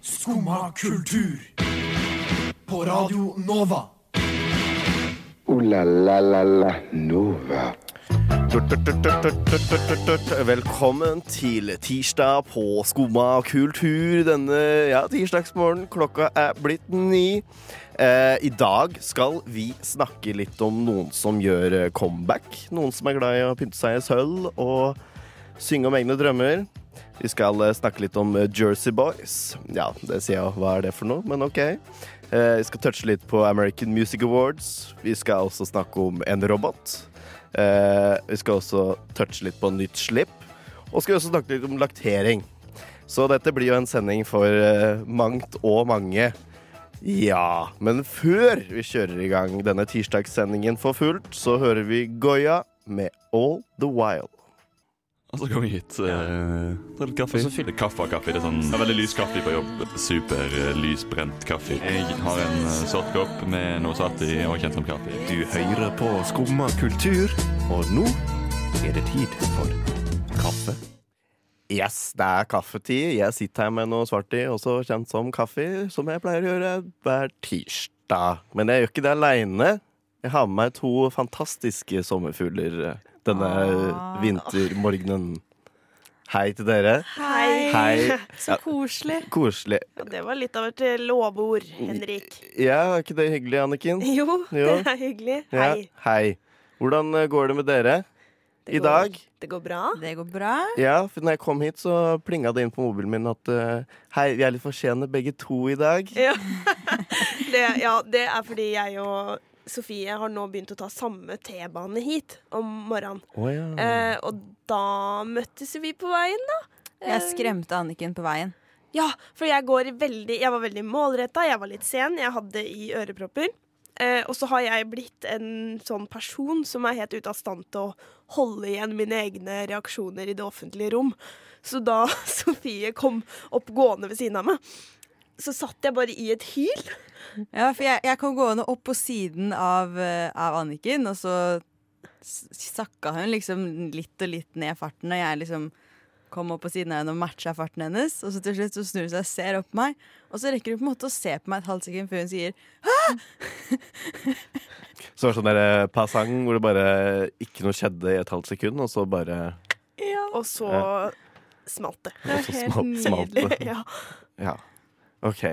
Skumma kultur. På Radio Nova. O-la-la-la-la Nova. Velkommen til tirsdag på Skumma kultur denne ja, tirsdagsmorgen. Klokka er blitt ni. Eh, I dag skal vi snakke litt om noen som gjør comeback. Noen som er glad i å pynte seg i sølv og synge om egne drømmer. Vi skal eh, snakke litt om eh, Jersey Boys. Ja, det sier jeg, hva er det for noe? Men OK. Eh, vi skal touche litt på American Music Awards. Vi skal også snakke om en robot. Eh, vi skal også touche litt på nytt slipp. Og skal også snakke litt om laktering. Så dette blir jo en sending for eh, mangt og mange. Ja, men før vi kjører i gang denne tirsdagssendingen for fullt, så hører vi Goya med All The While. Og så kommer jeg hit. Uh, litt kaffe. Og så fyller kaffe av kaffe. Det er sånn, veldig lys kaffe på jobb. Super uh, lysbrent kaffe. Jeg har en uh, sort kopp med noe svart i og kjent som kaffe. Du hører på Skumma kultur, og nå er det tid for kaffe. Yes, det er kaffetid. Jeg sitter her med noe svart i, også kjent som kaffe, som jeg pleier å gjøre hver tirsdag. Men jeg gjør ikke det aleine. Jeg har med meg to fantastiske sommerfugler denne denne vintermorgenen. Hei til dere. Hei. Hei. Så koselig. Koselig. Ja, det var litt av et eh, lovord, Henrik. Ja, er ikke det hyggelig, Anniken? Jo, Jo. det er hyggelig. Ja, Hei. Hei. Hvordan eh, går det med dere Det i går- dag? Det går bra. Det går bra. Ja, for når jeg kom hit, så plinga det inn på mobilen min at uh, Hei, vi er litt for sene begge to i dag. Ja. Det, ja, det er fordi jeg og Sofie har nå begynt å ta samme T-bane hit om morgenen. Oh, ja. Eh, og da møttes vi på veien, da. Jeg skremte Anniken på veien. Ja, for jeg går veldig Jeg var veldig målretta, jeg var litt sen, jeg hadde i ørepropper. Eh, og så har jeg blitt en sånn person som er helt ute av stand til å holde igjen mine egne reaksjoner i det offentlige rom. Så da Sofie kom opp gående ved siden av meg, så satt jeg bare i et hyl. Ja, for jeg, jeg kom gående opp på siden av, eh, av Anniken, og så sakka hun liksom litt og litt ned farten, og jeg liksom kom opp på siden av henne og matcha farten hennes. Og så til slutt så snur hun seg og ser opp på meg, og så rekker hun på en måte å se på meg et halvt sekund før hun sier Så det var sånn der pasang hvor det bare ikke noe skjedde i et halvt sekund, og så bare ja. Og så smalt det. Og så smalt, smalt det. ja. Ja. OK.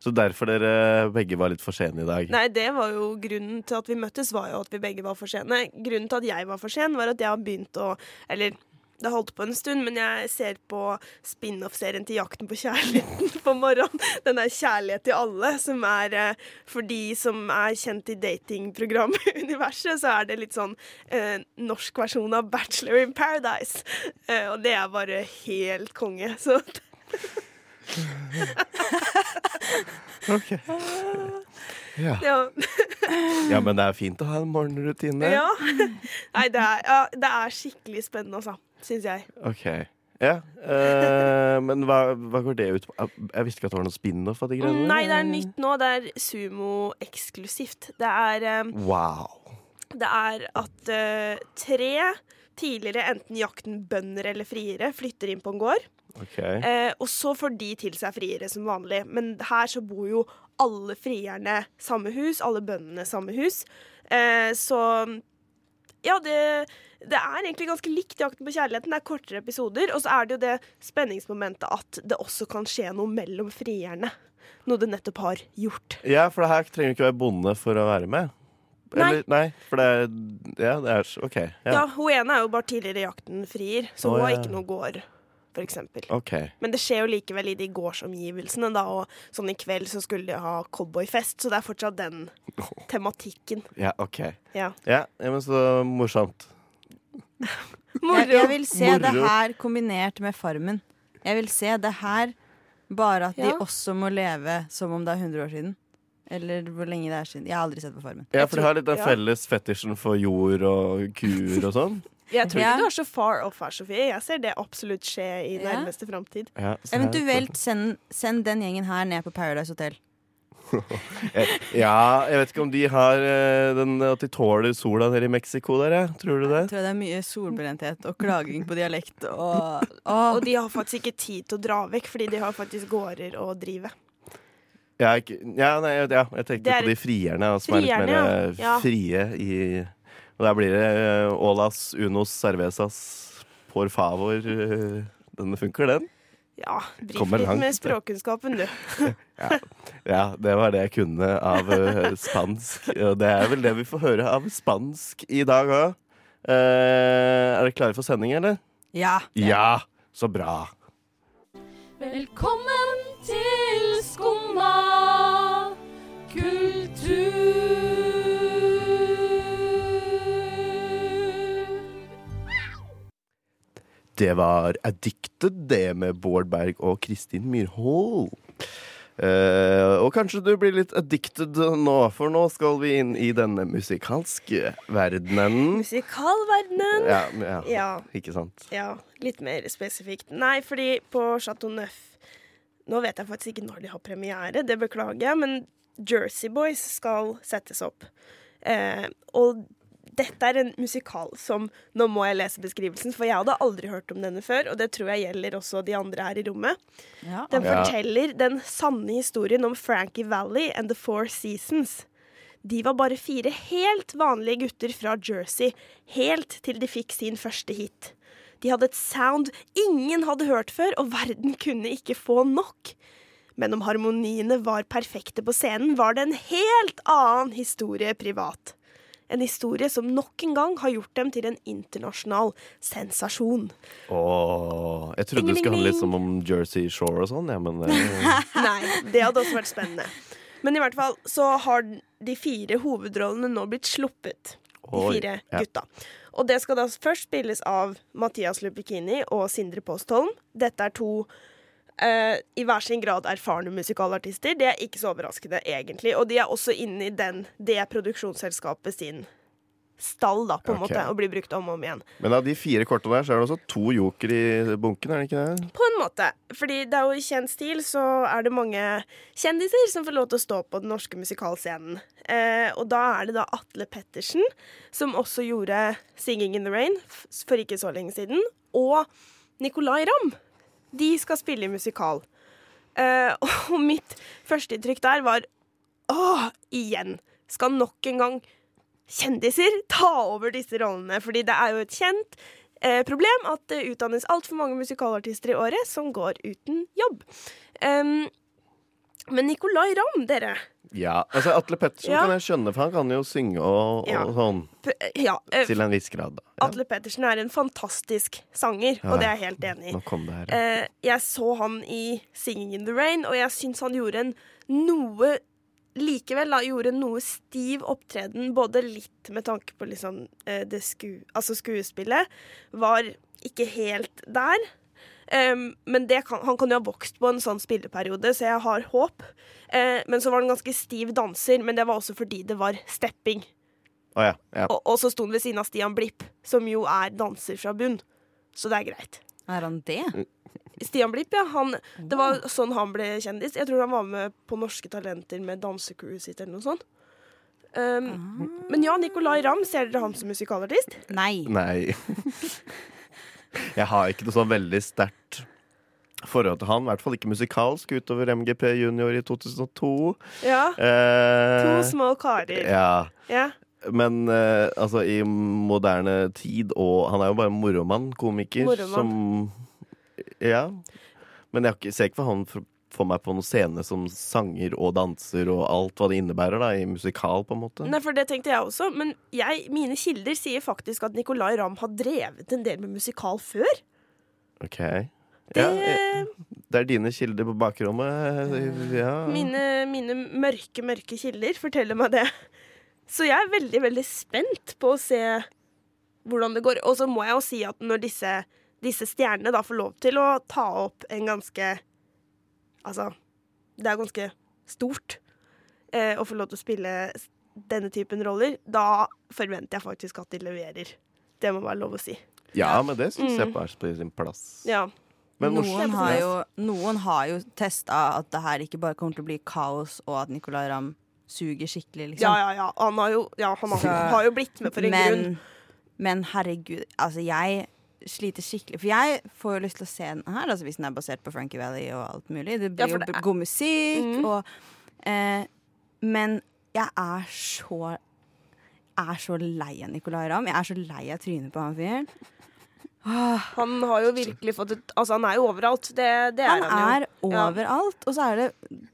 Så derfor dere begge var litt for sene i dag. Nei, det var jo grunnen til at vi møttes, var jo at vi begge var for sene. Grunnen til at jeg var for sen, var at jeg har begynt å Eller det holdt på en stund, men jeg ser på spin-off-serien til Jakten på kjærligheten på morgenen. Den der Kjærlighet til alle, som er eh, for de som er kjent i datingprogramuniverset, så er det litt sånn eh, norsk versjon av Bachelor in Paradise. Eh, og det er bare helt konge. Så Ja. ja. ja, men det er fint å ha en morgenrutine. Ja. Nei, det er, ja, det er skikkelig spennende, altså. Syns jeg. OK. Ja, eh, men hva, hva går det ut på? Jeg visste ikke at det var noe spin-off av de greiene. Nei, det er nytt nå. Det er sumo-eksklusivt. Det er um, Wow. Det er at uh, tre tidligere enten jakten-bønder eller friere flytter inn på en gård. OK. Eh, og så får de til seg friere som vanlig. Men her så bor jo alle frierne samme hus, alle bøndene samme hus. Eh, så ja, det, det er egentlig ganske likt Jakten på kjærligheten. Det er kortere episoder. Og så er det jo det spenningsmomentet at det også kan skje noe mellom frierne. Noe det nettopp har gjort. Ja, for det her trenger du ikke være bonde for å være med. Eller, nei. for det er Ja, det er OK. Ja, Ja. Hun ene er jo bare tidligere jakten-frier, så oh, hun har ja. ikke noe gård, for eksempel. OK. Men det skjer jo likevel i de gårdsomgivelsene, da, og sånn i kveld så skulle de ha cowboyfest, så det er fortsatt den tematikken. Ja, OK. Ja. Ja, ja men så morsomt. Jeg, jeg vil se det her kombinert med Farmen. Jeg vil se det her, bare at de også må leve som om det er 100 år siden. Eller hvor lenge det er siden. Jeg har aldri sett på Farmen. Ja, for de har litt den ja. felles fetisjen for jord og kuer og sånn. Jeg tror Ja. ikke du er så far off her, Sofie. Jeg ser det absolutt skje i Ja. nærmeste framtid. Ja, Eventuelt send, send den gjengen her ned på Paradise Hotel. Ja, jeg vet ikke om de har eh, den, at de tåler sola nede i Mexico der, jeg. Tror du det? Jeg tror det er mye solbrenthet og klaging på dialekt og, og Og de har faktisk ikke tid til å dra vekk, fordi de har faktisk gårder å drive. Ja, ja, nei, ja, jeg tenkte er- på de frierne, som er litt mer eh, Ja. frie i Og der blir det eh, Olas, Unos, Cervezas, Por favor. eh, Den funker, den. Ja, Brif litt langt, med språkkunnskapen, du. Ja, det var det jeg kunne av eh, spansk. Og det er vel det vi får høre av spansk i dag òg. er dere klare for sending, eller? Ja. Ja! Så bra. Velkommen til Skumma kultur. Det var Addicted, det med Bård Berg og Kristin Myrhol. Uh, og kanskje du blir litt addicted nå, for nå skal vi inn i denne musikalske verdenen. Musikalverdenen. Ja, ja, Ja. ikke sant? Ja, litt mer spesifikt. Nei, fordi på Chateau Neuf Nå vet jeg faktisk ikke når de har premiere, det beklager jeg, men Jersey Boys skal settes opp. Uh, og dette er en musikal som Nå må jeg lese beskrivelsen, for jeg hadde aldri hørt om denne før, og det tror jeg gjelder også de andre her i rommet. ja. Den forteller den sanne historien om Frankie Valley and The Four Seasons. De var bare fire helt vanlige gutter fra Jersey, helt til de fikk sin første hit. De hadde et sound ingen hadde hørt før, og verden kunne ikke få nok. Men om harmoniene var perfekte på scenen, var det en helt annen historie privat. En historie som nok en gang har gjort dem til en internasjonal sensasjon. Åh, jeg trodde det skulle handle litt som om Jersey Shore og sånn, ja, men eh, Nei, det hadde også vært spennende. Men i hvert fall så har de fire hovedrollene nå blitt sluppet. De Oi, fire ja. gutta. Og det skal da først spilles av Mathias Lupikini og Sindre Postholm. Dette er to eh, i hver sin grad erfarne musikalartister. Det er ikke så overraskende, egentlig. Og de er også inne i den, det produksjonsselskapet sin stall, da, på en okay. måte, og blir brukt om og om igjen. Men av de fire kortene der, så er det også to joker i bunken, er det ikke det? På en måte. Fordi det er jo i kjent stil, så er det mange kjendiser som får lov til å stå på den norske musikalscenen. Eh, og da er det da Atle Pettersen, som også gjorde 'Singing in the Rain' for ikke så lenge siden, og Nicolay Ramm. De skal spille i musikal. Uh, og mitt førsteinntrykk der var åh, igjen. Skal nok en gang kjendiser ta over disse rollene? Fordi det er jo et kjent uh, problem at det utdannes altfor mange musikalartister i året som går uten jobb. Um, men Nicolay Ramm, dere Ja, altså Atle Pettersen Ja. kan jeg skjønne, for han kan jo synge og, og Ja. sånn. Ja, eh, Til en viss grad. da. Atle Pettersen er en fantastisk sanger, og det er jeg helt enig i. Eh, jeg så han i 'Singing in the Rain', og jeg syns han gjorde en noe Likevel da, gjorde noe stiv opptreden, både litt med tanke på liksom eh, det sku, altså skuespillet, var ikke helt der. Um, men det kan, han kan jo ha vokst på en sånn spilleperiode, så jeg har håp. Eh, men så var han ganske stiv danser, men det var også fordi det var stepping. Oh, ja. ja. Og, og så sto han ved siden av Stian Blipp, som jo er danser fra bunn. Så det er greit. Er han det? Stian Blipp, ja. Han, det var sånn han ble kjendis. Jeg tror han var med på Norske Talenter med dansecrewet sitt eller noe sånt. Um, Men ja, Nicolay Ramm, ser dere ham som musikalartist? Nei. Nei. jeg har ikke noe så veldig sterkt forhold til han. I hvert fall ikke musikalsk utover MGP Junior i 2002. Ja. Eh, To små karer. Ja. Ja. Men eh, altså, i moderne tid og Han er jo bare moromann, komiker, Moromann. som Ja. Men jeg ser ikke for han for, for meg på noen scene som sanger og danser og alt hva det innebærer da, i musikal, på en måte. Nei, for det tenkte jeg også. Men jeg, mine kilder sier faktisk at Nicolay Ramm har drevet en del med musikal før. Ok. Det, Ja, eh, det er dine kilder på bakrommet. Ja. mine, mine mørke, mørke kilder forteller meg det. Så jeg er veldig, veldig spent på å se hvordan det går. Og så må jeg jo si at når disse, disse stjernene da får lov til å ta opp en ganske Altså, det er ganske stort eh, å få lov til å spille denne typen roller. Da forventer jeg faktisk at de leverer. Det må være lov å si. ja, men det syns jeg Mm. bare er på sin plass. Ja. Men noen, har jo, noen har jo testa at det her ikke bare kommer til å bli kaos, og at Nicolay Ramm suger skikkelig, liksom. Ja, ja, ja. Han har jo, ja, han har, Så- har jo blitt med for en grunn. men, men herregud, altså jeg sliter skikkelig. For jeg får jo lyst til å se den her, altså hvis den er basert på Frankie Valley og alt mulig. Det blir ja, det jo god musikk mm. og eh, Men jeg er så Jeg er så lei av Nicolay Ramm. Jeg er så lei av trynet på han fyren. Han har jo virkelig fått et Altså, han er jo overalt. Det, det er Han han, er overalt, Ja. og så er det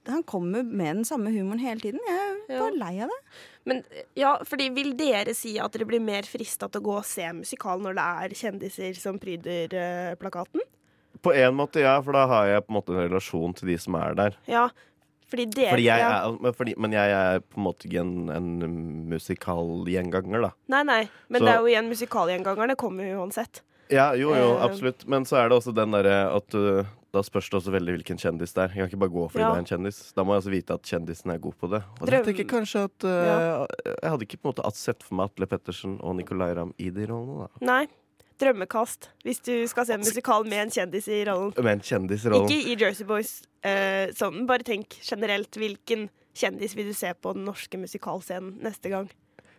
Han kommer med den samme humoren hele tiden. Jeg er Ja. bare lei av det. Men ja, fordi vil dere si at dere blir mer frista til å gå og se musikal når det er kjendiser som pryder uh, plakaten? På en måte, ja, for da har jeg på en måte en relasjon til de som er der. Ja. Fordi dere Fordi jeg er, fordi, men jeg er på en måte ikke en, en musikalgjenganger, da. Nei, nei. Men Så- det er jo igjen musikalgjengangerne kommer jo uansett. Ja, jo, jo, Eh. absolutt. Men så er det også den derre at uh, da spørs det også veldig hvilken kjendis det er. Jeg kan ikke bare gå fordi Ja. det er en kjendis. Da må jeg altså vite at kjendisen er god på det. Og Drøm- jeg tenker kanskje at uh, Ja. Jeg hadde ikke på en måte sett for meg Atle Pettersen og Nicolay Ramm i de rollene, da. Nei. Drømmekast. Hvis du skal se en musikal med en kjendis i rollen. Med en kjendis i rollen. Ikke i Jersey Boys. uh, sånn. Bare tenk generelt. Hvilken kjendis vil du se på den norske musikalscenen neste gang?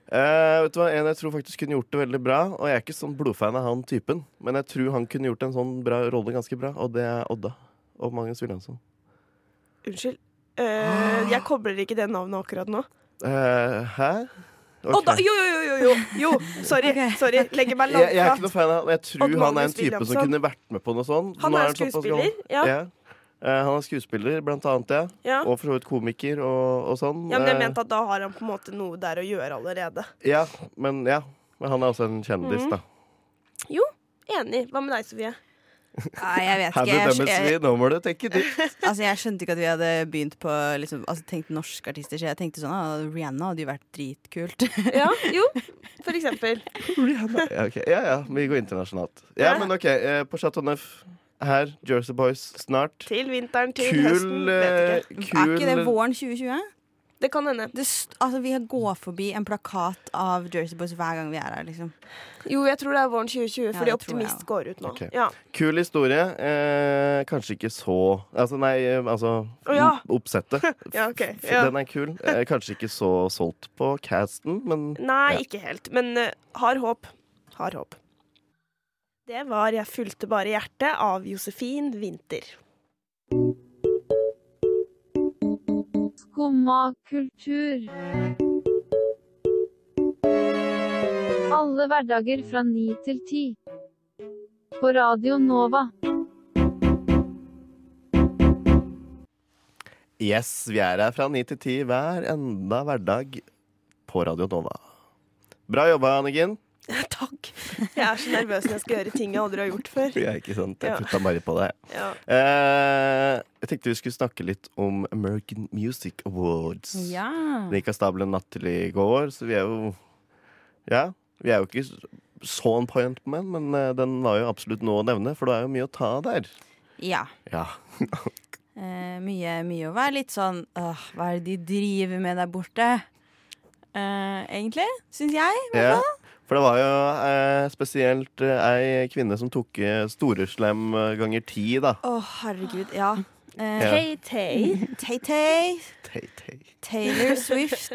Eh, vet du hva, En jeg tror faktisk kunne gjort det veldig bra, og jeg er ikke sånn blodfan av han typen, men jeg tror han kunne gjort en sånn bra rolle ganske bra, og det er Odda. Og Magnus Wilhelmsen. Unnskyld. Uh, jeg kobler ikke det navnet akkurat nå. Uh, hæ? Okay. Odda! Jo, jo, jo! jo, jo, jo. Sorry. Okay. sorry. Legger meg jeg, jeg er ikke noe fan av. Jeg tror Odd han er en type type som kunne vært med på noe sånt. Han er, er såpass skuespiller. gammel. Ja. Ja. Eh, han er skuespiller, blant annet, ja. Ja. Og for så vidt komiker og, og sånn. ja, men jeg Eh, mente at da har han på en måte noe der å gjøre allerede. ja, men ja. Men han er også en kjendis, mm. da. Enig. Hva med deg, Sofie? Nei, jeg vet ikke. Jeg, Nå må du tenke dypt. altså, jeg skjønte ikke at vi hadde begynt på liksom, altså, tenkt norske artister. Så jeg tenkte sånn ah, Rihanna hadde jo vært dritkult. Ja, jo. For eksempel. Ja, okay. ja, ja, vi går internasjonalt. Ja, Ja. men OK. eh, På Chateau Neuf her, Jersey Boys, snart. Til vinteren, til høsten. Vet eh, ikke. kul Er ikke det våren 2020? Det kan hende. Det, st- altså, vi går forbi en plakat av Jersey Boys hver gang vi er her. Liksom. Jo, jeg tror det er våren 2020, fordi ja, jeg Optimist går ut nå. Okay. Ja. Kul historie. Eh, kanskje ikke så Altså, nei, eh, altså oh, ja. Oppsettet. Ja, ok. Ja. Den er kul. Eh, kanskje ikke så solgt på casten, men Nei, Ja. ikke helt. Men uh, har håp. Har håp. Det var 'Jeg fulgte bare hjertet' av Josefin Winther. Skumma kultur. Alle hverdager fra ni til ti. På Radio Nova. yes, vi er her fra ni til ti hver enda hverdag på Radio Nova. Bra jobba, Anniken. Takk. Jeg er så nervøs når jeg skal gjøre ting jeg aldri har gjort før. Ja, ikke sant? Jeg Ja. putta bare på deg. Ja. Eh, jeg tenkte vi skulle snakke litt om American Music Awards. Ja. Den gikk av stabelen natt til i går, så vi er jo Ja, vi er jo ikke så on point på den, men eh, den var jo absolutt noe å nevne, for det er jo mye å ta der. ja. Ja. Eh, mye, mye å være litt sånn Åh, hva er det de driver med der borte? Eh, egentlig, syns jeg. ja. For det var jo eh, spesielt eh, ei kvinne som tok eh, storeslem eh, ganger ti, da. Å, herregud. Ja. Eh, Ja. Hey, Tay. Tay-Tay. Tei. Taylor Swift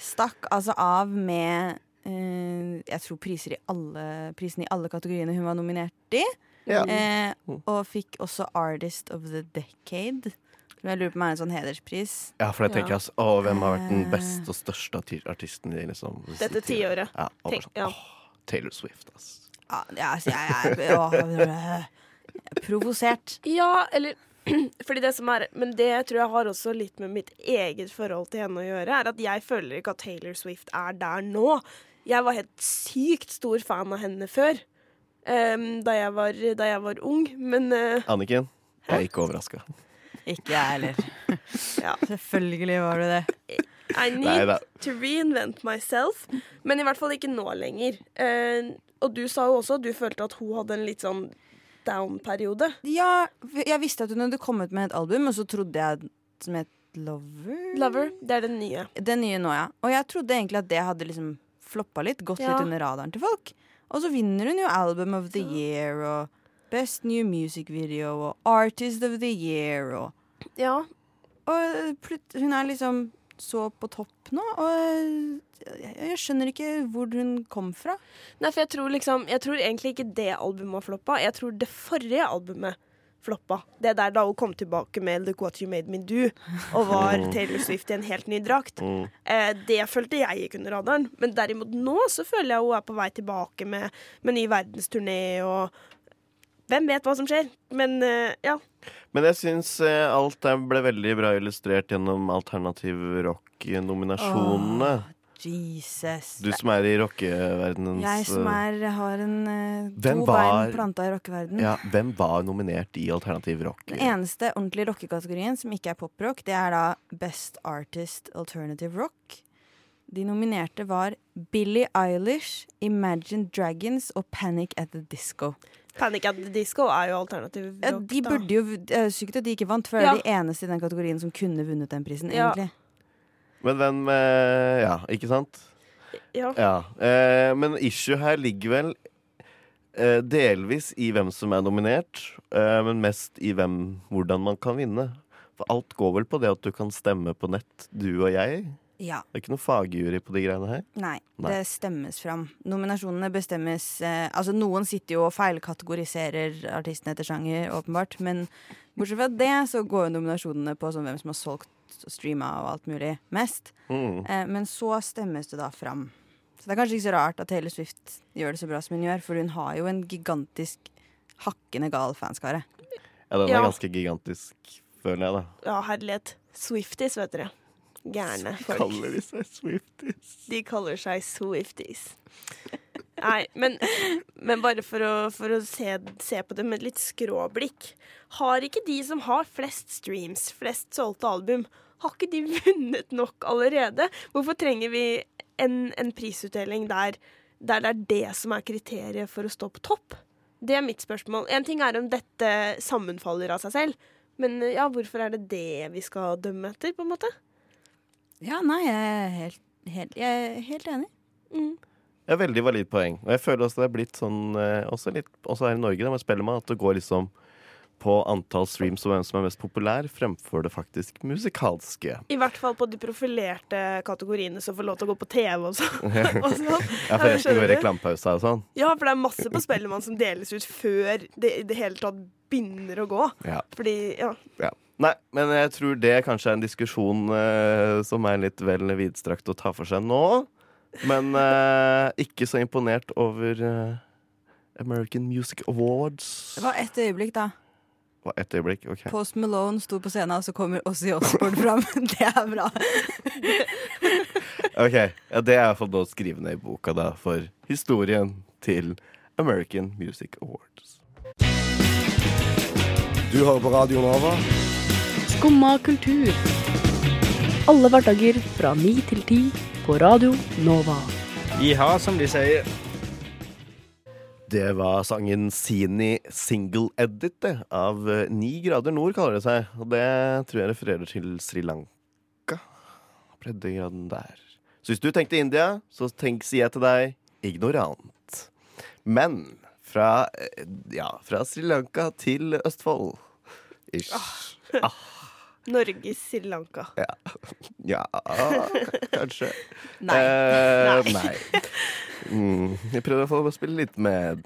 stakk altså av med eh, jeg tror priser i alle, prisene i alle kategoriene hun var nominert i. Ja. Eh, og fikk også Artist of the Decade. Som jeg lurer på om er en sånn hederspris. ja, for jeg tenker Ja. altså Å, hvem har vært den Eh. beste og største artisten i liksom Dette tiåret. Ja, Tenk- sånn, ja. åh, Taylor Swift, ass. Ja, ja, altså, jeg er åh, jeg er provosert. Ja, eller fordi det som er Men det tror jeg har også litt med mitt eget forhold til henne å gjøre, er at jeg føler ikke at Taylor Swift er der nå. Jeg var helt sykt stor fan av henne før. Um, da, jeg var, da jeg var ung, men uh, Anniken, jeg er ikke overraska. Ikke jeg heller. Ja. Selvfølgelig var du det. I need Neida. to reinvent myself. Men i hvert fall ikke nå lenger. Eh, og du sa jo også at du følte at hun hadde en litt sånn down-periode. Ja, jeg visste at hun hadde kommet med et album, og så trodde jeg som het Lover. Lover, det er den nye. Det nye nå, ja. Og jeg trodde egentlig at det hadde liksom floppa litt, gått Ja. litt under radaren til folk. Og så vinner hun jo Album of the Year og Best New Music Video og Artist of the Year og Ja, Og hun er liksom så på topp nå, og jeg, jeg skjønner ikke hvor hun kom fra. Nei, for jeg tror liksom Jeg tror egentlig ikke det albumet har floppa. Jeg tror det forrige albumet floppa. Det der da hun kom tilbake med 'Look What You Made Me Do' og var Taylor Swift i en helt ny drakt. Mm. Eh, det følte jeg gikk under radaren. Men derimot nå så føler jeg hun er på vei tilbake med, med ny verdensturné og Hvem vet hva som skjer? Men eh, ja. Men jeg syns eh, alt der ble veldig bra illustrert gjennom alternativ rock-nominasjonene. Jesus. Du som er i rockeverdenens jeg som er, har en eh, to var- bein planta i rockeverdenen. ja, Hvem var nominert i alternativ rock? Den eneste ordentlige rockekategorien som ikke er poprock, det er da Best Artist Alternative Rock. De nominerte var Billie Eilish, Imagine Dragons og Panic at the Disco. Panic at the Disco er jo alternativ Ja, de burde jo, Det er sykt at de ikke vant, for Ja. er de eneste i den kategorien som kunne vunnet den prisen. Ja. egentlig Men hvem eh, Ja, ikke sant? Ja. Ja. Eh, men issue her ligger vel eh, delvis i hvem som er nominert, eh, men mest i hvem, hvordan man kan vinne. For alt går vel på det at du kan stemme på nett, du og jeg. Ja. Det er ikke noe fagjury på de greiene her. Nei, Nei. det stemmes fram. Nominasjonene bestemmes eh, Altså, noen sitter jo og feilkategoriserer artistene etter sjanger, åpenbart. Men bortsett fra det, så går jo nominasjonene på sånn hvem som har solgt og streama og alt mulig mest. Mm. Eh, men så stemmes det da fram. Så det er kanskje ikke så rart at Taylor Swift gjør det så bra som hun gjør, for hun har jo en gigantisk hakkende gal fanskare. Ja, den Ja. er ganske gigantisk, føler jeg, da. ja, herlighet. Swifties, vet dere. Gærne folk. Kaller de seg Swifties? De kaller seg Swifties. Nei, men, men bare for å, for å se, se på det med et litt skråblikk. Har ikke de som har flest streams, flest solgte album, har ikke de vunnet nok allerede? Hvorfor trenger vi en, en prisutdeling der, der det er det som er kriteriet for å stå på topp? Det er mitt spørsmål. En ting er om dette sammenfaller av seg selv, men ja, hvorfor er det det vi skal dømme etter, på en måte? Ja, nei, jeg er helt, helt, jeg er helt enig. Mm. Det er veldig valid poeng. Og jeg føler også det er blitt sånn eh, også, litt, også her i Norge, da med Spellemann, at det går liksom på antall streams og hvem som er mest populær, fremfor det faktisk musikalske. I hvert fall på de profilerte kategoriene som får lov til å gå på TV og sånn. sånn. Ja, for resten skjønner går du? og sånn. Ja, for det er masse på Spellemann som deles ut før det i det hele tatt begynner å gå. Ja. Fordi, ja. Ja. Nei, men jeg tror det kanskje er en diskusjon eh, som er litt vel vidstrakt å ta for seg nå. Men eh, ikke så imponert over eh, American Music Awards. Det var ett øyeblikk, da. Var Et øyeblikk, OK. Post Malone sto på scenen, og så kommer Ozzy Osbourne fram. Det er bra. Ok, ja, Det er i hvert fall noe å skrive ned i boka da for historien til American Music Awards. Du hører på Radio Nova. Skumma kultur. Alle hverdager fra ni til ti på Radio Nova. Jiha, som de sier. Det var sangen Sini Single Edit det, av eh, Ni grader nord, kaller det seg. Og det tror jeg refererer til Sri Lanka. Breddegraden der. Så hvis du tenkte India, så tenk, sier jeg til deg ignorant. Men fra, eh, ja, fra Sri Lanka til Østfold. Ish. Ah, Norges Sri Lanka. ja, kanskje. Nei. Eh, Nei. Mm, jeg prøvde i hvert fall å spille litt med.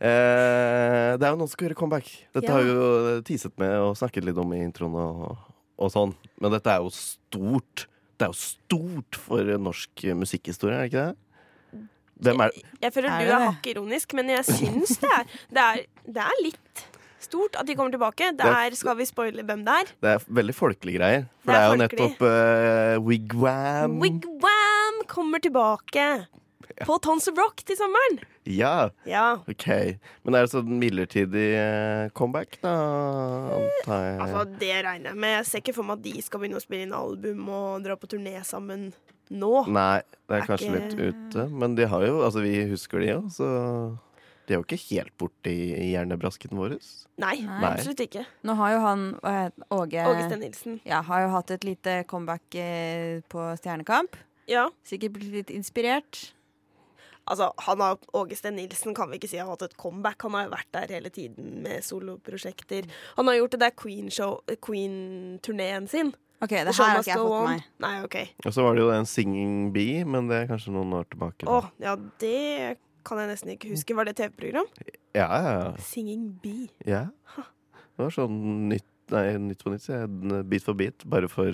Eh, det er jo noen som skal gjøre comeback. Dette Ja. har vi jo teaset med og snakket litt om i introen og, og sånn. Men dette er jo stort. Det er jo stort for norsk musikkhistorie, er det ikke det? Hvem er Jeg føler Er du er hakk ironisk, men jeg syns det er, det er Det er litt stort at de kommer tilbake. Det Det er- er, Skal vi spoile hvem det er? Det er veldig folkelige greier. For Det det er er, jo nettopp uh, Wigwam. Wigwam kommer tilbake! På Tons of Rock til sommeren. Ja, Ja. OK. Men er det sånn midlertidig eh, comeback, da? Antar jeg. Altså, det regner jeg med. Jeg ser ikke for meg at de skal begynne å spille inn album og dra på turné sammen nå. Nei, det er Er kanskje ikke- litt ute. Men de har jo, altså vi husker de jo, så de er jo ikke helt borte i, hjernebrasken vår. Nei, Nei. absolutt ikke. Nå har jo han Åge, Åge Sten Nilsen. ja, har jo hatt et lite comeback eh, på Stjernekamp. Ja. Sikkert blitt litt inspirert. Altså, han har, Åge Sten Nilsen kan vi ikke si har hatt et comeback. Han har jo vært der hele tiden med soloprosjekter. Han har gjort det der Queen-turneen Queen-turneen sin. Ok, det her har ikke jeg fått med meg. Nei, ok. Og så var det jo den Singing Bee, men det er kanskje noen år tilbake. Å, oh, ja, det kan jeg nesten ikke huske. Var det TV-program? Ja, ja, ja. Singing Bee. ja. Det var sånn nytt, nei, nytt på nytt, sier jeg. Bit for bit, bare for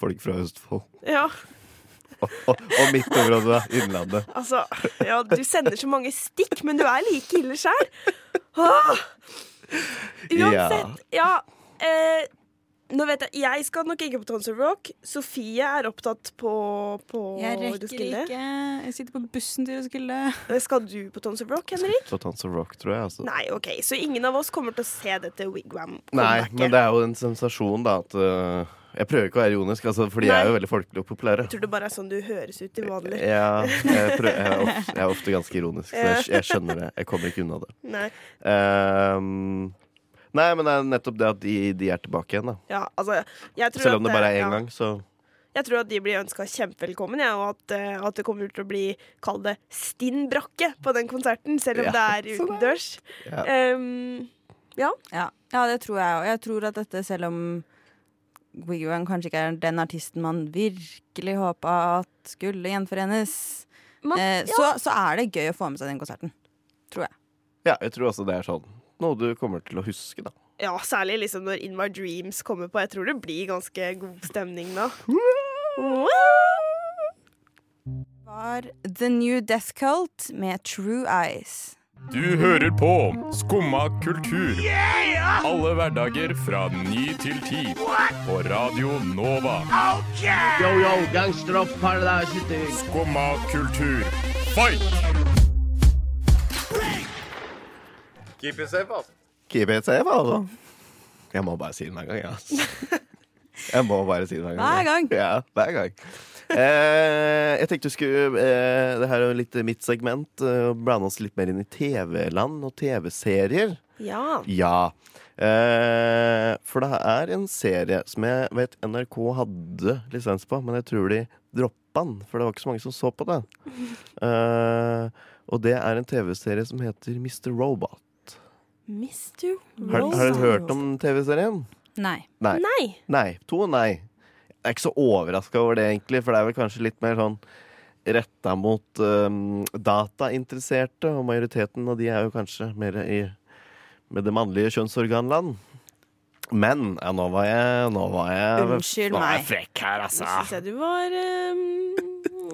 folk fra Østfold. Ja, Og, og, og mitt område, da. Innlandet. altså Ja, du sender så mange stikk, men du er like ille sjæl. Uansett. ja. Ja. eh, nå vet jeg Jeg skal nok ikke på Tons of Rock. Sofie er opptatt på, på Jeg rekker Roskilde. ikke. Jeg sitter på bussen til Roskilde. Eh, Skal du på Tons of Rock, Henrik? På Tons of Rock, tror jeg. Altså. Nei, OK. Så ingen av oss kommer til å se dette Wigwam-comebacket. men det er jo en sensasjon, da, at uh Jeg prøver ikke å være ironisk, altså, for de er jo veldig folkelige og populære. Jeg tror det bare er sånn du høres ut til vanlig. Ja, jeg, prøver, jeg, er ofte, jeg er ofte ganske ironisk, så jeg, jeg skjønner det. Jeg kommer ikke unna det. Nei. Nei, men det er nettopp det at de, de er tilbake igjen, da. Ja, altså, jeg tror Selv om at det bare er én ja. gang, så Jeg tror at de blir ønska kjempevelkommen, ja, og at, uh, at det kommer til å bli, kall det, stinn brakke på den konserten, selv om Ja, det er utendørs. Ja. Um, ja. Ja, ja det tror jeg òg. Jeg tror at dette, selv om Wigwam kanskje ikke er den artisten man virkelig håpa at skulle gjenforenes, Man, eh, ja. så, så er det gøy å få med seg den konserten. Tror jeg. Ja, jeg tror også det er sånn noe du kommer til å huske, da. ja, særlig liksom når In My Dreams kommer på. Jeg tror det blir ganske god stemning da. Var The New Death Cult med True Eyes. Du hører på Skumma kultur. Alle hverdager fra ny til ti. På Radio Nova. Yo, yo, gangsteropp, paradise Skumma kultur, fight! Keep it safe, altså. Keep it safe, altså. Jeg må bare si det hver gang, jeg. Altså. Jeg må bare si det hver gang. Hver gang. Ja, hver gang. Eh, jeg tenkte du skulle eh, Det her er jo litt mitt segment. Eh, blande oss litt mer inn i TV-land og TV-serier. Ja. Ja. Eh, for det er en serie som jeg vet NRK hadde lisens på, men jeg tror de droppa den, for det var ikke så mange som så på det. Eh, og det er en TV-serie som heter Mr. Robot. Mr. Har, har dere hørt om TV-serien? Nei. Nei. Nei. Nei. To nei. Jeg er ikke så overraska over det, egentlig, for det er vel kanskje litt mer sånn retta mot um, datainteresserte, og majoriteten av de er jo kanskje mer i med det mannlige kjønnsorganland. Men ja, nå var jeg Nå var jeg, Unnskyld nå var jeg frekk her, altså. Nå syns jeg du var um,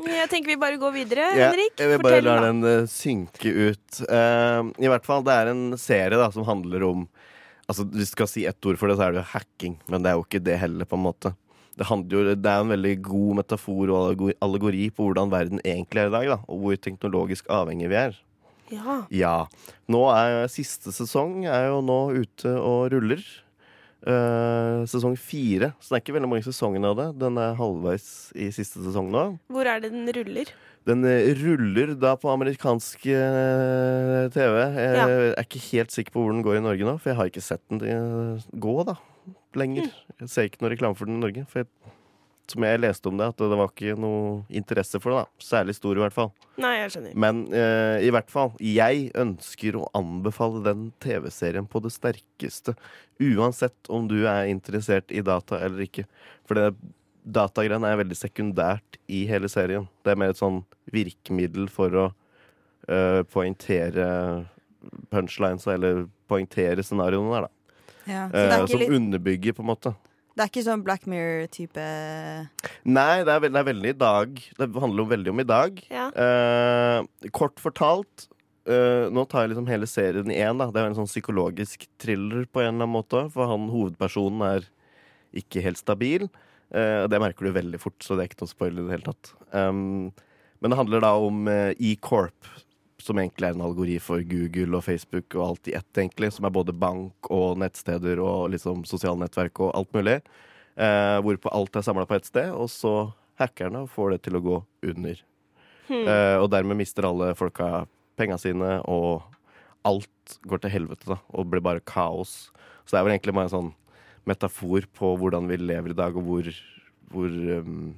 Jeg tenker vi bare går videre, Ja, Henrik. jeg vil bare la den uh, synke ut. Uh, I hvert fall, det er en serie da som handler om Altså, Du skal si ett ord for det, så er det jo hacking. Men det er jo ikke det heller, på en måte. Det, jo, det er en veldig god metafor og allegori- allegori på hvordan verden egentlig er i dag. da Og hvor teknologisk avhengig vi er. Ja. Ja. Nå er Siste sesong er jo nå ute og ruller. Eh, sesong fire. Så det er ikke veldig mange sesonger av det. Den er halvveis i siste sesong nå. Hvor er det den ruller? Den eh, ruller da på amerikansk eh, TV. Jeg Ja. er ikke helt sikker på hvor den går i Norge nå, for jeg har ikke sett den gå da, lenger. Jeg ser ikke noe reklame for den i Norge. For jeg, som jeg leste om det, at det var ikke noe interesse for det. da Særlig stor, i hvert fall. Nei, jeg skjønner. Men eh, i hvert fall, jeg ønsker å anbefale den TV-serien på det sterkeste. Uansett om du er interessert i data eller ikke. For det datagreiene er veldig sekundært i hele serien. Det er mer et sånn virkemiddel for å eh, poengtere punchlines, eller poengtere scenarioene der, da. Ja, så det er Eh, som litt- underbygger, på en måte. Det er ikke sånn Black Mirror-type Nei, det er, veld, det er veldig i dag. Det handler jo veldig om i dag. Ja. Eh, kort fortalt eh, Nå tar jeg liksom hele serien i én. Det er en sånn psykologisk thriller på en eller annen måte. For han hovedpersonen er ikke helt stabil. Eh, det merker du veldig fort, så det er ikke noe spoiler i det hele tatt. Um, men det handler da om eh, E-Corp, som egentlig er en algori for Google og Facebook og alt i ett, egentlig. Som er både bank og nettsteder og liksom sosiale nettverk og alt mulig. Eh, hvorpå alt er samla på ett sted, og så hackerne får det til å gå under. Hmm. Eh, og dermed mister alle folka penga sine, og alt går til helvete, da. Og blir bare kaos. Så det er vel egentlig bare en sånn metafor på hvordan vi lever i dag, og hvor, hvor um,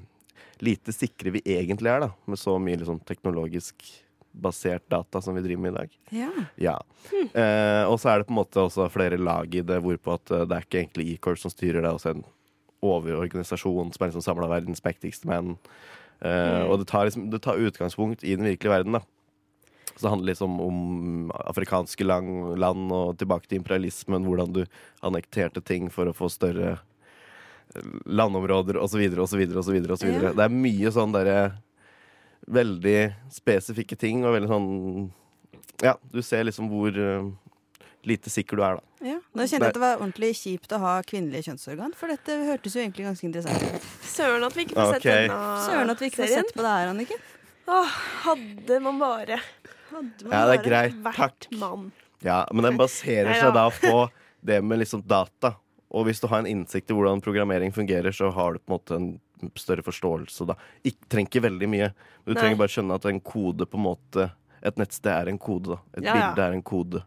lite sikre vi egentlig er, da. Med så mye liksom, teknologisk basert data som vi driver med i dag. Ja. Ja. Eh, og så er det på en måte også flere lag i det, hvorpå at eh, det er ikke egentlig E-Corp som styrer, det er også en overorganisasjon som er liksom samla verdens mektigste menn. Eh, Mm. Og det tar, liksom, det tar utgangspunkt i den virkelige verden, da. Så det handler liksom om afrikanske lang, land og tilbake til imperialismen, hvordan du annekterte ting for å få større eh, landområder osv. osv. osv. Det er mye sånn derre veldig spesifikke ting og veldig sånn Ja, du ser liksom hvor uh, lite sikker du er, da. Ja. Nå kjente jeg at det var ordentlig kjipt å ha kvinnelige kjønnsorgan, for dette hørtes jo egentlig ganske interessant ut. Søren at vi ikke får okay. sett denne Søren at vi ikke får sett på det her, Anniken. Åh, hadde man bare Hadde man Ja, det er bare greit. vært Takk. mann. Ja, men den baserer seg da. da på det med liksom data. Og hvis du har en innsikt i hvordan programmering fungerer, så har du på en måte en større forståelse da. Ikke, trenger ikke veldig mye. Men du Nei. trenger bare skjønne at en kode på en måte Et nettsted er en kode, da. Et Ja, ja. bilde er en kode.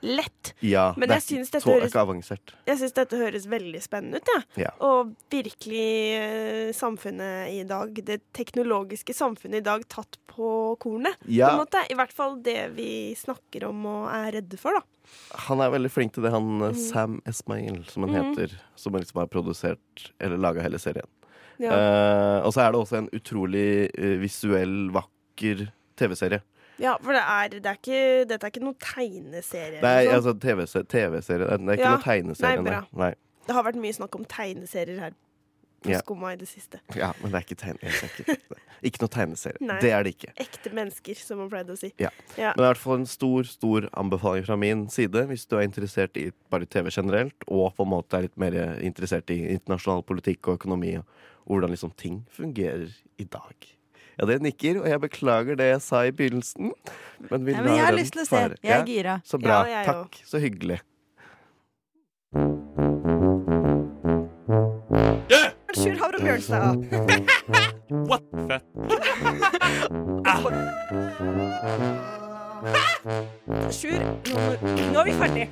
Lett. Ja, Men det jeg er syns dette høres. Dette høres veldig spennende ut. Ja. Og virkelig eh, samfunnet i dag, det teknologiske samfunnet i dag, tatt på kornet. Ja. På en måte. I hvert fall det vi snakker om og er redde for, da. Han er veldig flink til det, han Mm. Sam Esmail, som han mm. heter. Som liksom har produsert eller laga hele serien. Ja. Eh, og så er det også en utrolig eh, visuell, vakker TV-serie. Ja, for det er, det er ikke, dette er ikke noen tegneserie. Nei, altså sånn. TV-serie. TV-serie. Det er ikke Ja. noen tegneserie, Nei, nei. Det har vært mye snakk om tegneserier her på Ja. Skumma i det siste. Ja, men det er ikke tegneserie. Ikke, ikke noe tegneserie. Nei. Det er det ikke. Ekte mennesker, som man pleide å si. Ja. Ja. Men det er i hvert fall en stor stor anbefaling fra min side hvis du er interessert i bare TV generelt, og på en måte er litt mer interessert i internasjonal politikk og økonomi, og hvordan liksom ting fungerer i dag. Ja, det nikker, og jeg beklager det jeg sa i begynnelsen. Men, vi Ja, men jeg har lyst til å se. fare. Jeg er Ja. Så bra. Ja, Takk. Så hyggelig. Sjur Havre Bjørnstad. What? Fett. Sjur, nå, nå er vi ferdig.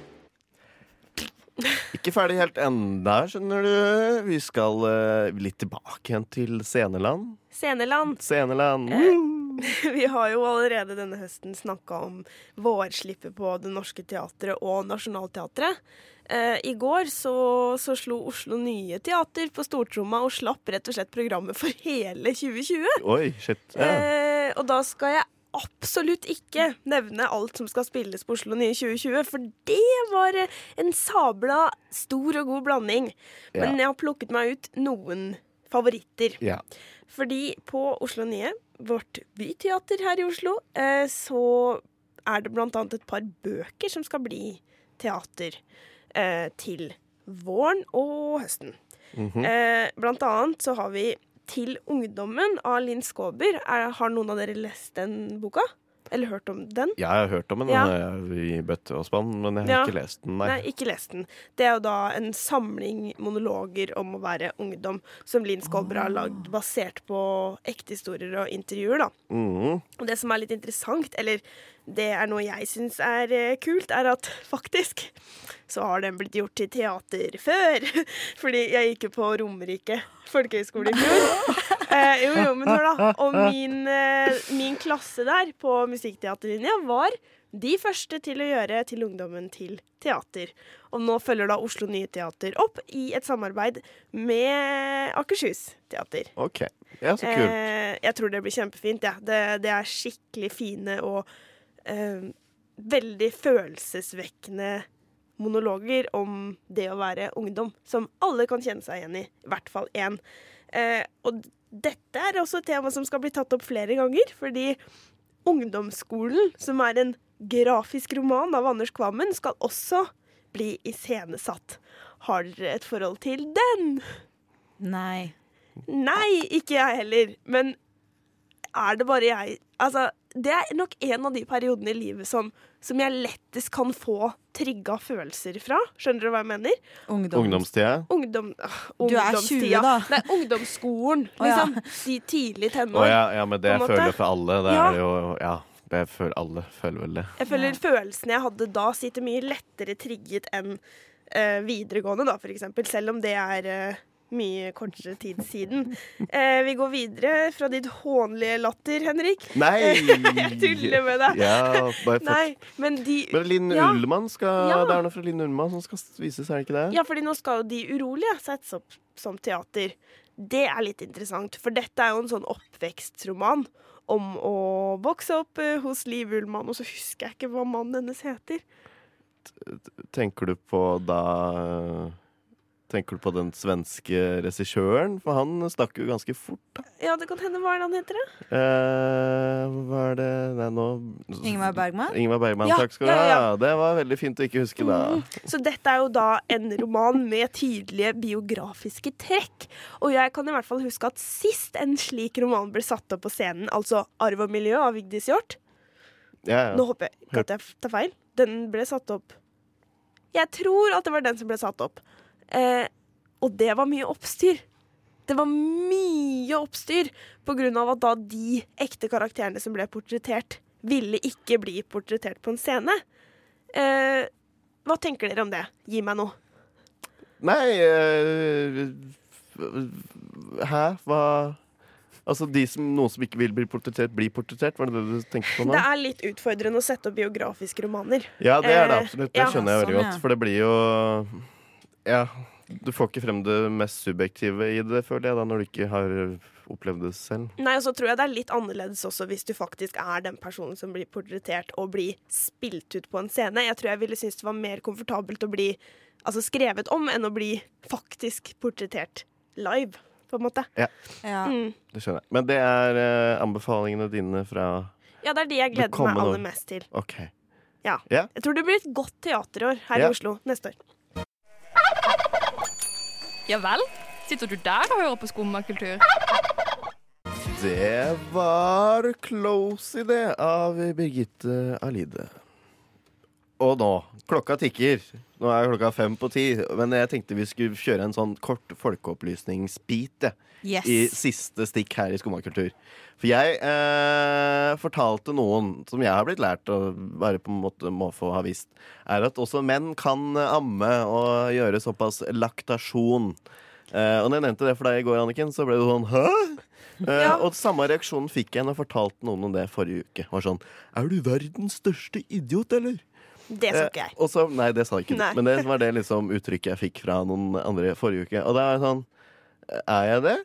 Ikke ferdig helt enda, skjønner du. Vi skal uh, litt tilbake igjen til sceneland. Sceneland. Sceneland. Vi har jo allerede denne høsten snakka om vårslippet på Det Norske Teatret og Nationaltheatret. Eh, I går så, så slo Oslo Nye Teater på stortromma og slapp rett og slett programmet for hele 2020. Oi, shit. Ja. Eh, og da skal jeg absolutt ikke nevne alt som skal spilles på Oslo Nye 2020, for det var eh, en sabla stor og god blanding. Men Ja. jeg har plukket meg ut noen favoritter. Ja. Fordi på Oslo Nye, vårt byteater her i Oslo, eh, så er det blant annet et par bøker som skal bli teater eh, til våren og høsten. Mhm. Eh, blant annet så har vi Til ungdommen av Linn Skåber. Er, har noen av dere lest den boka? Eller hørt om den? Ja, jeg har hørt om den Ja. i bøtte og spann, men jeg har Ja. ikke lest den. Nei. Nei, ikke lest den. Det er jo da en samling monologer om å være ungdom, som Linn Skåber har lagd basert på ekte historier og intervjuer, da. Mm. Og det som er litt interessant, eller det er noe jeg syns er eh, kult, er at faktisk så har den blitt gjort til teater før. Fordi jeg gikk jo på Romerike folkehøgskole i fjor. Eh, jo, jo, men hør da. Og min, eh, min klasse der på musikkteaterlinja var de første til å gjøre Til ungdommen til teater. Og nå følger da Oslo Nye Teater opp i et samarbeid med Akershus Teater. OK. Ja, så kult. Eh, jeg tror det blir kjempefint. Ja. Det, det er skikkelig fine og eh, veldig følelsesvekkende monologer om det å være ungdom, som alle kan kjenne seg igjen i. I hvert fall én. Eh, og dette er også et tema som skal bli tatt opp flere ganger, fordi Ungdomsskolen, som er en grafisk roman av Anders Kvammen, skal også bli iscenesatt. Har dere et forhold til den? Nei. Nei, ikke jeg heller. Men er det bare jeg Altså, det er nok en av de periodene i livet som, som jeg lettest kan få trigga følelser fra. Skjønner du hva jeg mener? Ungdomstida. Ungdom, uh, Du er 20 da. Nei, ungdomsskolen. Ja. Liksom. De tidlig Å Oh, ja, ja, men det jeg føler jeg for alle. Det Ja. er jo Ja, det føler alle føler vel det. Jeg føler følelsene jeg hadde da, sitter mye lettere trigget enn uh, videregående, da, for eksempel. Selv om det er eh, mye kortere tid siden. Eh, vi går videre fra ditt hånlige latter, Henrik. Nei! Jeg tuller med deg. Ja. Nei, men de Men Linn Ja. Ullmann skal Ja. Det er noe fra Linn Ullmann som skal vises, er det ikke det? Ja, fordi nå skal jo De urolige settes opp som teater. Det er litt interessant, for dette er jo en sånn oppvekstroman om å vokse opp eh, hos Liv Ullmann, og så husker jeg ikke hva mannen hennes heter. Tenker du på da Tenker du på den svenske regissøren? For han stakk jo ganske fort, da. Ja, det kan hende. Hva er det han heter, da? Eh, hva er det Nei, nå Ingmar Bergman? Ingmar Bergman, Ja, takk skal du ja, ha. ja. Det var veldig fint å ikke huske, da. Så dette er jo da en roman med tydelige biografiske trekk. Og jeg kan i hvert fall huske at sist en slik roman ble satt opp på scenen, altså 'Arv og miljø' av Vigdis Hjorth Ja, ja. Nå håper jeg ikke at jeg tar feil. Den ble satt opp Jeg tror at det var den som ble satt opp. Eh, og det var mye oppstyr. Det var mye oppstyr på grunn av at da de ekte karakterene som ble portrettert, ville ikke bli portrettert på en scene. Eh, hva tenker dere om det? Gi meg noe. Nei øh, Hæ? Hva Altså, de som, noen som ikke vil bli portrettert, blir portrettert? Var det det du tenkte på nå? Det er litt utfordrende å sette opp biografiske romaner. Ja, det er det Eh, absolutt. Det skjønner jeg veldig sånn, godt. For det blir jo Ja. Du får ikke frem det mest subjektive i det, føler jeg, da, når du ikke har opplevd det selv. Nei, og så tror jeg det er litt annerledes også hvis du faktisk er den personen som blir portrettert og blir spilt ut på en scene. Jeg tror jeg ville synes det var mer komfortabelt å bli altså, skrevet om enn å bli faktisk portrettert live, på en måte. Ja, Ja. Mm. det skjønner jeg. Men det er eh, anbefalingene dine fra Ja, det er de jeg gleder meg aller mest til. OK. Ja. Yeah. Jeg tror det blir et godt teaterår her yeah. i Oslo neste år. Ja vel? Sitter du der og hører på skummakultur? Det var Close i av Birgitte Alide. Og nå Klokka tikker. Nå er klokka fem på ti. Men jeg tenkte vi skulle kjøre en sånn kort folkeopplysningsbit Yes. i siste stikk her i Skummakultur. For jeg eh, fortalte noen som jeg har blitt lært å bare på en måte må få ha visst, er at også menn kan amme og gjøre såpass laktasjon. Eh, og når jeg nevnte det for deg i går, Anniken, så ble du sånn Hæ? Eh, Ja. Og samme reaksjonen fikk jeg når jeg fortalte noen om det forrige uke. Var sånn Er du verdens største idiot, eller? Det sa ikke jeg. Eh, og så, nei, det sa ikke du. Nei. Men det var det liksom uttrykket jeg fikk fra noen andre forrige uke. Og da er jeg sånn Er jeg det?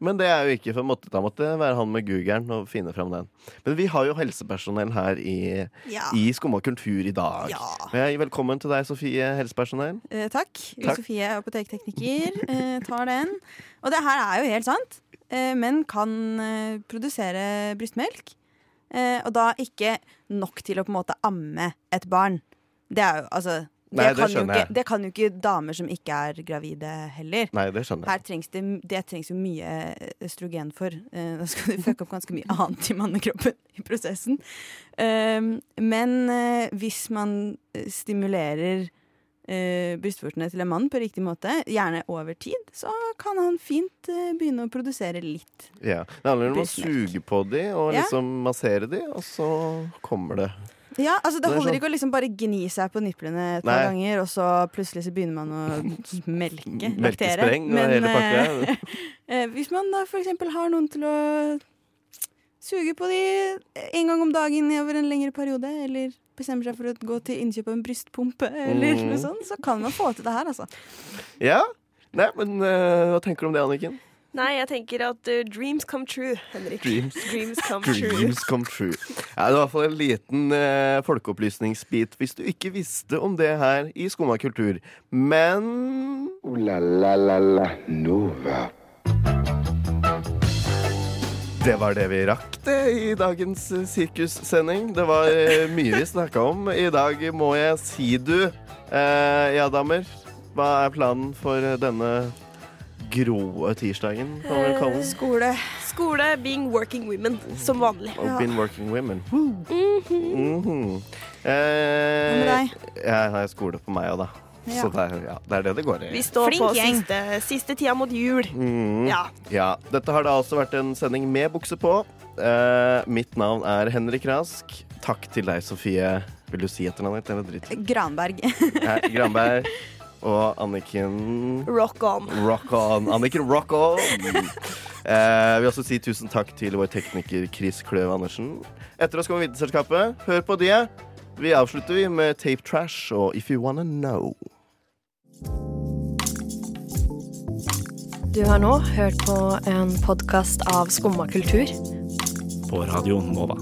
Men det er jo ikke, for måtte, da måtte være han med googeren og finne fram den. Men vi har jo helsepersonell her i, Ja. i Skumma kultur i dag. Ja. Velkommen til deg, Sofie, helsepersonell. Eh, takk. Takk. Sofie, apotektekniker, eh, tar den. Og det her er jo helt sant. Eh, menn kan eh, produsere brystmelk, eh, og da ikke nok til å på en måte amme et barn. Det er jo altså Nei, det kan ikke, det kan jo ikke damer som ikke er gravide heller. Nei, det skjønner jeg. Her trengs det, det trengs jo mye østrogen for. Eh, Da skal du fucke opp ganske mye annet i mannekroppen i prosessen. Um, men eh, hvis man eh, stimulerer uh, brystvortene til en mann på riktig måte, gjerne over tid, så kan han fint eh, begynne å produsere litt. Ja. Det handler om å suge på de og Ja. liksom massere de, og så kommer det. Ja, altså Det er holder sånn- ikke å liksom bare gni seg på niplene et par ganger, og så plutselig så begynner man å melke. laktere. Melkespreng og hele pakka. eh, eh, hvis man da eksempel har noen til å suge på de en gang om dagen over en lengre periode, eller bestemmer seg for å gå til innkjøp av en brystpumpe, eller mm. noe sånt, så kan man få til det her, altså. Ja. Nei, men uh, hva tenker du om det, Anniken? Nei, jeg tenker at uh, dreams come true, Henrik. Dreams. Dreams come true. Come true. Ja, det var i hvert fall en liten uh, folkeopplysningsbit hvis du ikke visste om det her i Skumma kultur. Men Ooh la la la la Nova. Det var det vi rakk det i dagens eh, sirkussending. Det var eh, mye vi snakka om. I dag må jeg si du. Eh, ja, damer. Hva er planen for eh, denne grå tirsdagen? Den? Skole. Skole, being working women, som vanlig. Oh, been working women. Mm -hmm. Mm Hva Eh, med deg? jeg har skole på meg òg, da. Ja. Så det er, ja, det er det det går i. Vi står Flink på gjeng. siste, siste tida mot jul. Mm. Ja. Ja, Dette har da altså vært en sending med bukse på. Uh, mitt navn er Henrik Rask. Takk til deg, Sofie. Vil du si etternavnet ditt, eller dritt? Granberg. Eh, Granberg. Og Anniken Rock on. Rock on. Anniken, rock on! Eh, vi vil også si tusen takk til vår tekniker Chris Kløv Andersen. Etter oss kommer Vitenselskapet. Hør på det. Vi avslutter vi med Tape Trash og If You Wanna Know. Du har nå hørt på en podkast av Skumma kultur. På Radio Nova.